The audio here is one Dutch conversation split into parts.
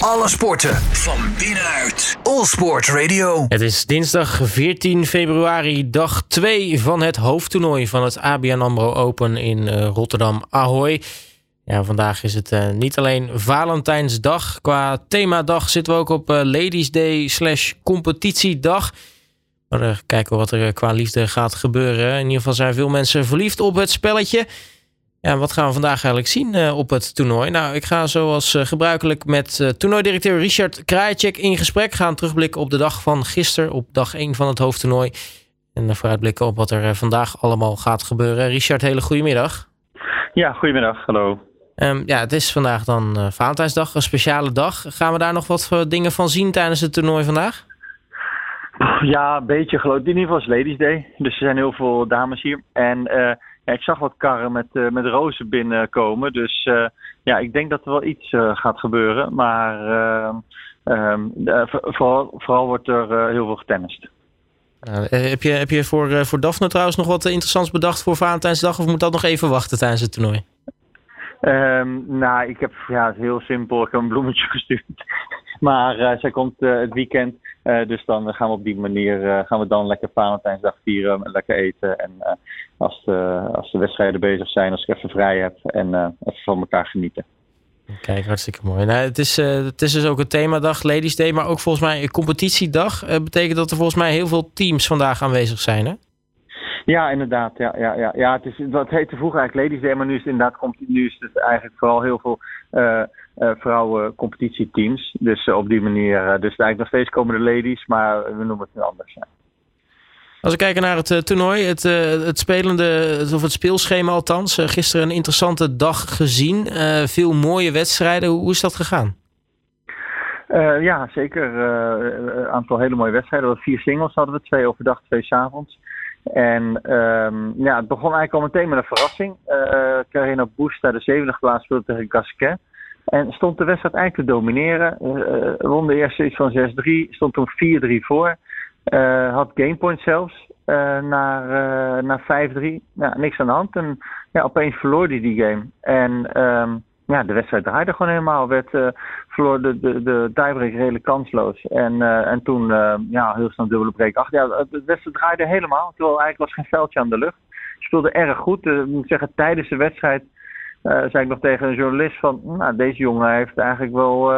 Alle sporten van binnenuit. All Sport Radio. Het is dinsdag 14 februari, dag 2 van het hoofdtoernooi van het ABN AMRO Open in uh, Rotterdam Ahoy. Ja, vandaag is het uh, niet alleen Valentijnsdag. Qua themadag zitten we ook op uh, Ladies Day slash competitiedag. Maar kijken wat er qua liefde gaat gebeuren. In ieder geval zijn veel mensen verliefd op het spelletje. Ja, wat gaan we vandaag eigenlijk zien uh, op het toernooi? Nou, ik ga zoals uh, gebruikelijk met uh, toernooidirecteur Richard Krajicek in gesprek. Gaan terugblikken op de dag van gisteren, op dag 1 van het hoofdtoernooi. En vooruitblikken op wat er vandaag allemaal gaat gebeuren. Richard, hele goedemiddag. Ja, goedemiddag. Hallo. Um, ja, het is vandaag dan Valentijnsdag, een speciale dag. Gaan we daar nog wat dingen van zien tijdens het toernooi vandaag? Ja, een beetje geloof ik. In ieder geval is Ladies Day. Dus er zijn heel veel dames hier. En ik zag wat karren met, uh, met rozen binnenkomen. Dus uh, ja, ik denk dat er wel iets uh, gaat gebeuren. Maar ehm, vooral, vooral wordt er heel veel getennist. heb je, heb je voor, voor Daphne trouwens nog wat interessants bedacht voor Valentijnsdag? Of moet dat nog even wachten tijdens het toernooi? Um, nou, ik heb ja, heel simpel. Ik heb een bloemetje gestuurd. maar zij komt het weekend. Uh, dus dan gaan we op die manier gaan we dan lekker Valentijnsdag vieren, lekker eten. En als, de, als de wedstrijden bezig zijn, als ik even vrij heb en even van elkaar genieten. Kijk, hartstikke mooi. Nou, het, is, het is dus ook een themadag, Ladies Day, maar ook volgens mij een competitiedag. betekent dat er volgens mij heel veel teams vandaag aanwezig zijn, hè? Ja, inderdaad. Ja, ja, ja. ja het, is, het heette vroeger eigenlijk Ladies Day, maar nu is het inderdaad komt, nu is het eigenlijk vooral heel veel uh, uh, vrouwen competitieteams. Dus uh, op die manier, dus eigenlijk nog steeds komen de ladies, maar we noemen het nu anders. Ja. Als we kijken naar het toernooi, het, het spelende, of het speelschema althans. gisteren een interessante dag gezien. veel mooie wedstrijden. Hoe is dat gegaan? Ja, zeker. Een aantal hele mooie wedstrijden. Vier singles hadden we, twee overdag, twee s avonds. En um, ja, het begon eigenlijk al meteen met een verrassing. Uh, Carina Busta, de zevende plaats, speelde tegen Gasquet. En stond de wedstrijd eigenlijk te domineren. Uh, won de eerste iets van 6-3, stond toen 4-3 voor. Uh, had gamepoint zelfs uh, naar, naar 5-3. Ja, niks aan de hand. En ja, opeens verloor hij die game. En um, ja, de wedstrijd draaide gewoon helemaal. Werd, uh, verloor de, de, de tiebreak redelijk kansloos. En, uh, en toen uh, ja, heel snel dubbele break achter. Ja, de wedstrijd draaide helemaal. Terwijl eigenlijk was geen veldje aan de lucht. Speelde erg goed. Uh, moet zeggen, tijdens de wedstrijd zei ik nog tegen een journalist van... Nou, deze jongen heeft eigenlijk wel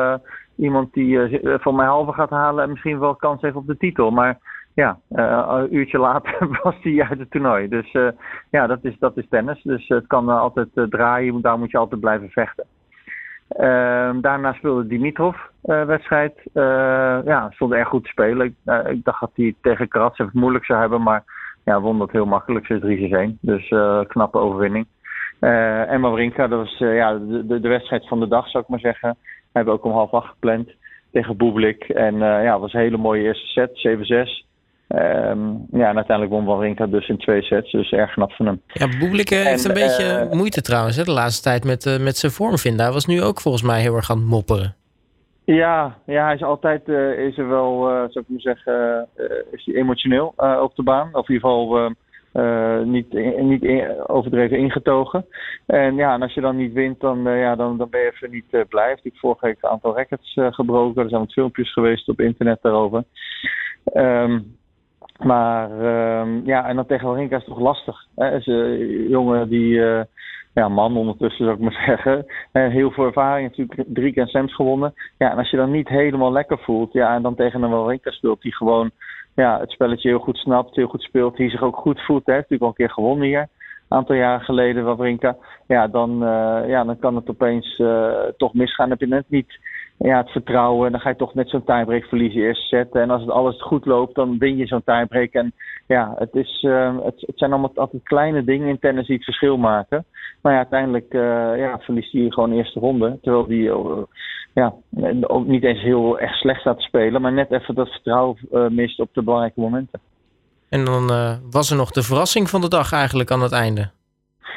iemand die van mij halve gaat halen... en misschien wel kans heeft op de titel. Maar ja, uh, een uurtje later was hij uit het toernooi. Dus uh, ja, dat is, dat is tennis. Dus het kan uh, altijd draaien, daar moet je altijd blijven vechten. Ehm, daarna speelde Dimitrov wedstrijd. ja, stond erg goed te spelen. Ik, ik dacht dat hij tegen Karatsev het moeilijk zou hebben, maar ja, won dat heel makkelijk, 6-3-1. Dus knappe overwinning. en Mavrinka, dat was ja, de, de, wedstrijd van de dag, zou ik maar zeggen. Hebben we ook om half acht gepland tegen Bublik. En ja, het was een hele mooie eerste set, 7-6. Um, ja, en uiteindelijk won Wawrinka dus in twee sets. Dus erg knap van hem. Ja, Boeblike heeft een beetje uh, moeite trouwens hè, de laatste tijd met, uh, met zijn vorm vinden. Hij was nu ook volgens mij heel erg aan het mopperen. Ja, ja hij is altijd uh, is er wel, zou ik maar zeggen, is hij emotioneel op de baan. Of in ieder geval niet, niet in, overdreven ingetogen. En ja, en als je dan niet wint, dan, ja, dan, dan ben je even niet blij. Heeft ik vorige week een aantal records gebroken. Er zijn wat filmpjes geweest op internet daarover. Um, maar um, ja, en dan tegen Wawrinka is toch lastig. Hè? Is een jongen die, uh, ja, man ondertussen zou ik maar zeggen. heel veel ervaring, natuurlijk drie keer Sams gewonnen. Ja, en als je dan niet helemaal lekker voelt, ja, en dan tegen een Wawrinka speelt die gewoon ja, het spelletje heel goed snapt, heel goed speelt, die zich ook goed voelt. Hij heeft natuurlijk al een keer gewonnen hier, een aantal jaren geleden, Wawrinka. Ja, dan, ja, dan kan het opeens toch misgaan. Dan heb je net niet ja, het vertrouwen. Dan ga je toch met zo'n tiebreak verliezen eerst zetten. En als het alles goed loopt, dan win je zo'n tiebreak. En ja, het, is, uh, het, het, zijn allemaal altijd kleine dingen in tennis die het verschil maken. Maar ja, uiteindelijk uh, ja, verliest hij gewoon de eerste ronde. Terwijl hij uh, ja, ook niet eens heel erg slecht staat te spelen. Maar net even dat vertrouwen mist op de belangrijke momenten. En dan was er nog de verrassing van de dag eigenlijk aan het einde.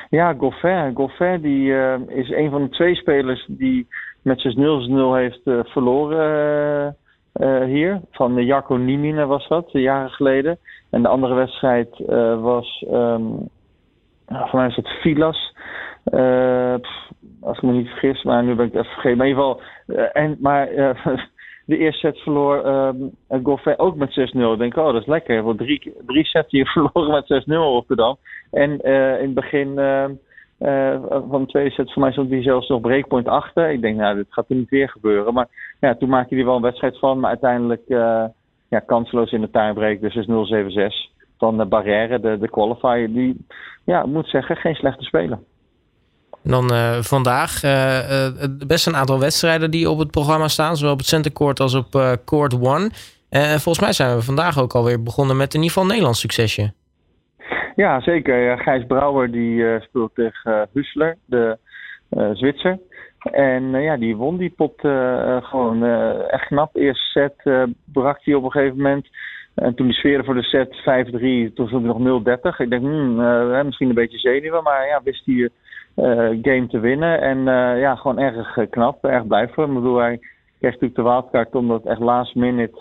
Ja, Goffin. Goffin die, is een van de twee spelers die met 6-0 heeft uh, verloren uh, hier. Van Jarko Niemine was dat, jaren geleden. En de andere wedstrijd was, um, voor mij is het Filas. als ik me niet vergis, maar nu ben ik even vergeten. Maar in ieder geval, en, maar de eerste set verloor um, ook met 6-0. Ik denk, oh, dat is lekker. Drie, drie sets hier verloren met 6-0 Rotterdam. En uh, in het begin uh, uh, van de tweede set voor mij stond hij zelfs nog breakpoint achter. Ik denk, nou, dit gaat er niet weer gebeuren. Maar ja, toen maakte hij wel een wedstrijd van. Maar uiteindelijk ja, kansloos in de tiebreak. Dus 0-7-6 van de Barrière, de, de qualifier. Die, ja, moet zeggen, geen slechte speler. Dan uh, vandaag uh, uh, best een aantal wedstrijden die op het programma staan. Zowel op het Center Court als op Court One. volgens mij zijn we vandaag ook alweer begonnen met in ieder geval Nederlands succesje. Ja, zeker. Gijs Brouwer die speelt tegen Hussler, de Zwitser. En ja, die won die pot gewoon echt knap. Eerste set brak hij op een gegeven moment. En toen die sfeer voor de set 5-3, toen stond hij nog 0-30. Ik denk, hmm, misschien een beetje zenuwen, maar ja, wist hij game te winnen. En ja, gewoon erg knap, erg blij voor hem. Ik bedoel, hij kreeg natuurlijk de wildcard omdat echt last minute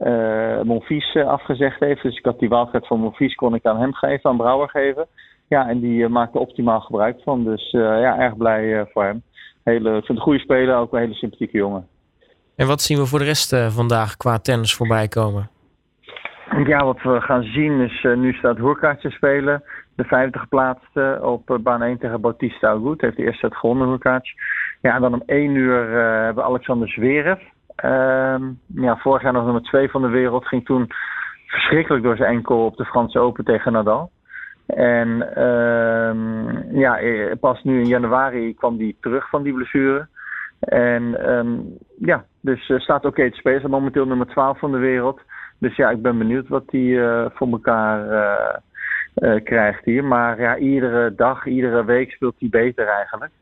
uh, Monfils afgezegd heeft. Dus ik had die wildcard van Monfils kon ik aan hem geven, aan Brouwer geven. Ja, en die maakte optimaal gebruik van. Dus ja, erg blij voor hem. Hele, ik vind het een goede speler, ook een hele sympathieke jongen. En wat zien we voor de rest vandaag qua tennis voorbij komen? Ja, wat we gaan zien is, nu staat Hoerkaart te spelen de vijfde geplaatste op eh, baan 1 tegen Bautista Agut. Heeft de eerste set gewonnen, Lukacs. Ja, en dan om 1 uur uh, hebben we Alexander Zverev. Uh, ja, vorig jaar nog nummer 2 van de wereld. Ging toen verschrikkelijk door zijn enkel op de Franse Open tegen Nadal. En uh, ja, eh, pas nu in januari kwam hij terug van die blessure. En um, ja, dus uh, staat oké te spelen. Momenteel nummer 12 van de wereld. Dus ja, ik ben benieuwd wat hij uh, voor elkaar uh, krijgt hier. Maar ja, iedere dag, iedere week speelt hij beter eigenlijk.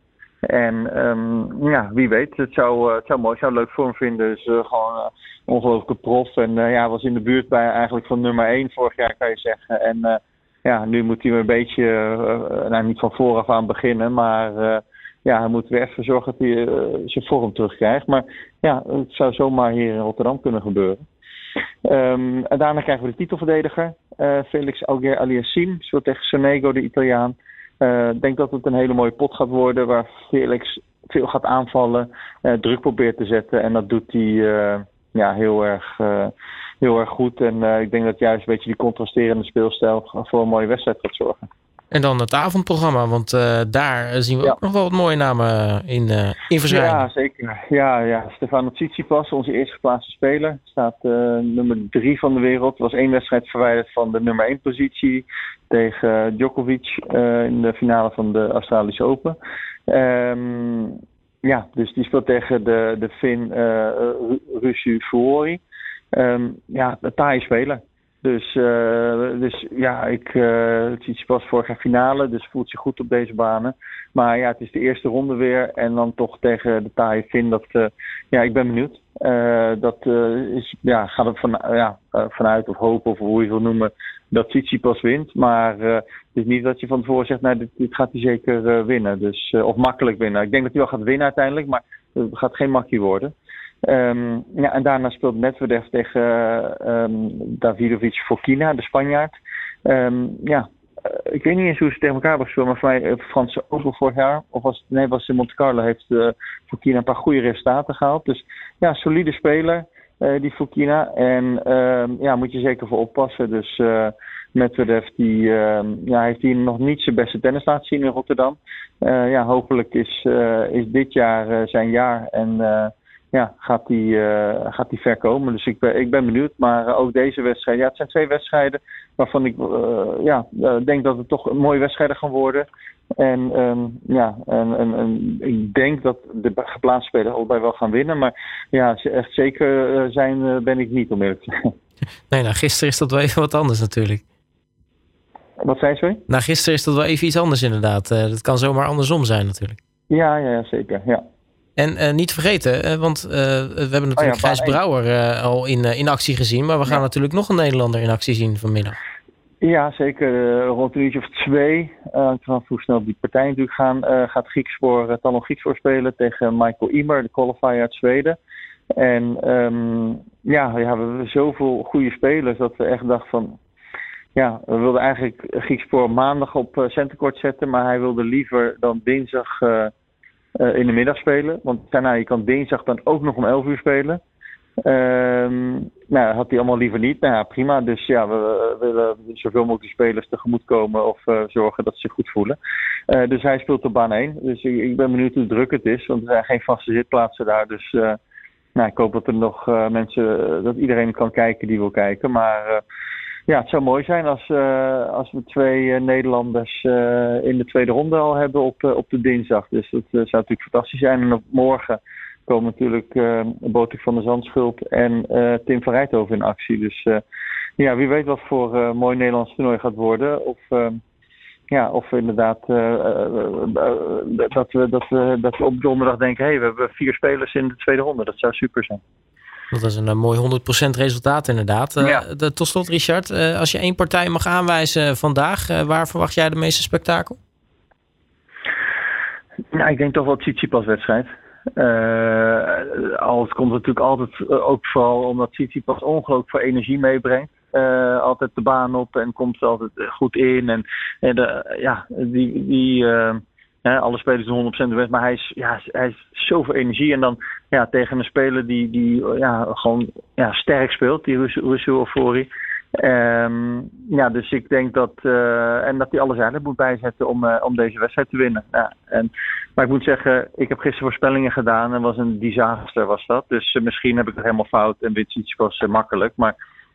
En um, ja, wie weet, het zou, uh, het zou mooi, zou leuk voor vinden. Dus uh, gewoon uh, prof. En ja, was in de buurt bij eigenlijk van nummer 1 vorig jaar, kan je zeggen. En ja, nu moet hij weer een beetje, nou niet van vooraf aan beginnen, maar ja, hij moet weer even zorgen dat hij zijn vorm terugkrijgt. Maar ja, het zou zomaar hier in Rotterdam kunnen gebeuren. Um, en daarna krijgen we de titelverdediger, Felix Auger Aliassime. Speelt tegen Sonego, de Italiaan. Eh, ik denk dat het een hele mooie pot gaat worden waar Felix veel gaat aanvallen, uh, druk probeert te zetten. En dat doet hij ja, heel, erg, heel erg goed. En ik denk dat juist een beetje die contrasterende speelstijl voor een mooie wedstrijd gaat zorgen. En dan het avondprogramma, want uh, daar zien we ja. ook nog wel wat mooie namen in, uh, in verschijnen. Ja, zeker. Ja, ja. Stefano Tsitsipas, onze eerste geplaatste speler, staat uh, nummer drie van de wereld. Was één wedstrijd verwijderd van de nummer één positie tegen Djokovic in de finale van de Australische Open. Um, ja, dus die speelt tegen de, de Fin Rusu Fuori. Um, ja, een taaie speler. Dus, uh, dus ja, ik uh, het pas vorig finale, dus voelt zich goed op deze banen. Maar ja, het is de eerste ronde weer en dan toch tegen de taaie Fin. Dat, uh, ja, ik ben benieuwd. dat is, ja, gaat er van, ja, vanuit of hopen of hoe je wil noemen dat Tsitsipas wint. Maar het is niet dat je van tevoren zegt, nou, dit, dit gaat hij zeker winnen. Dus, of makkelijk winnen. Ik denk dat hij wel gaat winnen uiteindelijk, maar het gaat geen makkie worden. Um, ja, en daarna speelt Medvedev tegen um, Davidovic Fokina, de Spanjaard. Um, ja, uh, ik weet niet eens hoe ze tegen elkaar hebben gespeeld, maar voor mij uh, Franse Open vorig jaar, of was nee, was in Monte Carlo, heeft uh, Fokina een paar goede resultaten gehaald. Dus ja, solide speler, die Fokina. En ja, moet je zeker voor oppassen. Dus Medvedev, die ja, heeft hier nog niet zijn beste tennis laten zien in Rotterdam. ja, hopelijk is, is dit jaar zijn jaar en ja, gaat die, uh, gaat die ver komen. Dus ik ben, ik ben benieuwd. Maar uh, ook deze wedstrijd, ja, het zijn twee wedstrijden waarvan ik uh, ja, denk dat het toch een mooie wedstrijden gaan worden. En um, ja, en, en, en, ik denk dat de geplaatste spelers allebei wel gaan winnen. Maar ja, echt zeker zijn ben ik niet, om eerlijk te zijn. Nee, nou gisteren is dat wel even wat anders natuurlijk. Wat zei je? Nou, gisteren is dat wel even iets anders inderdaad. dat kan zomaar andersom zijn natuurlijk. Ja, ja zeker. Ja. En uh, niet vergeten, uh, want uh, we hebben natuurlijk oh ja, Gijs Brouwer al in, in actie gezien. Maar we gaan ja. natuurlijk nog een Nederlander in actie zien vanmiddag. Ja, zeker. rond een uurtje of twee. Uh, vanaf hoe snel die partij natuurlijk gaan. gaat Griekspoor, Talon Griekspoor spelen tegen Michael Imer, de qualifier uit Zweden. En um, ja, ja, we hebben zoveel goede spelers dat we echt dachten van... Ja, we wilden eigenlijk Griekspoor maandag op centercourt zetten. Maar hij wilde liever dan dinsdag in de middag spelen. Want daarna, je kan dinsdag dan ook nog om 11 uur spelen. Ehm nou, had hij allemaal liever niet. Nou prima. Dus ja, we, willen zoveel mogelijk spelers tegemoetkomen of uh, zorgen dat ze zich goed voelen. Uh, dus hij speelt op baan 1. Dus ik, ben benieuwd hoe druk het is, want er zijn geen vaste zitplaatsen daar. Dus nou, ik hoop dat er nog mensen, dat iedereen kan kijken die wil kijken. Maar ja, het zou mooi zijn als, als we twee Nederlanders in de tweede ronde al hebben op, op de dinsdag. Dus dat zou natuurlijk fantastisch zijn. En op morgen komen natuurlijk uh, Botik van de Zandschulp en Tim van Rijthoven in actie. Dus ja, wie weet wat voor mooi Nederlands toernooi gaat worden. Of, ja, of inderdaad dat, we, dat, we, dat we op donderdag denken... hé, hey, we hebben vier spelers in de tweede ronde. Dat zou super zijn. Dat is een mooi 100% resultaat inderdaad. Ja. De, tot slot Richard, als je één partij mag aanwijzen vandaag... waar verwacht jij de meeste spektakel? Nou, ik denk toch wel het Tsitsipas-wedstrijd. Uh, al het komt natuurlijk altijd uh, ook vooral omdat pas ongelooflijk veel energie meebrengt. Uh, altijd de baan op en komt er altijd goed in. En, en de, ja, die, die alle spelers doen 100% de maar hij is, ja, hij is zoveel energie. En dan ja, tegen een speler die, die ja, gewoon ja, sterk speelt, die Russell Ofori. Um, ja, dus ik denk dat. Uh, en dat hij alles eigenlijk moet bijzetten om, uh, om deze wedstrijd te winnen. Ja, en, maar ik moet zeggen, ik heb gisteren voorspellingen gedaan en was een disaster was dat. Dus uh, misschien heb ik het helemaal fout en wint iets was makkelijk. Maar,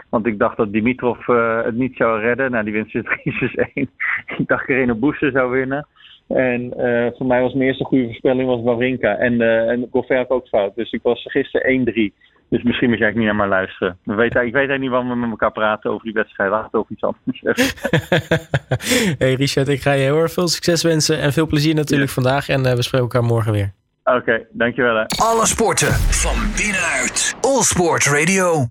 want ik dacht dat Dimitrov het niet zou redden. Nou, die wint 3 1 ik dacht Irene Boester zou winnen. En voor mij was mijn eerste goede voorspelling was Wawrinka. En, en Goffert ook fout. Dus ik was gisteren 1-3. Dus misschien moet jij niet naar maar luisteren. We weten, ik weet eigenlijk niet waarom we met elkaar praten over die wedstrijd. Laten we over iets anders hey Richard, ik ga je heel erg veel succes wensen. En veel plezier natuurlijk vandaag. En uh, we spreken elkaar morgen weer. Oké, okay, dankjewel. Hè. Alle sporten van binnenuit. All Sport Radio.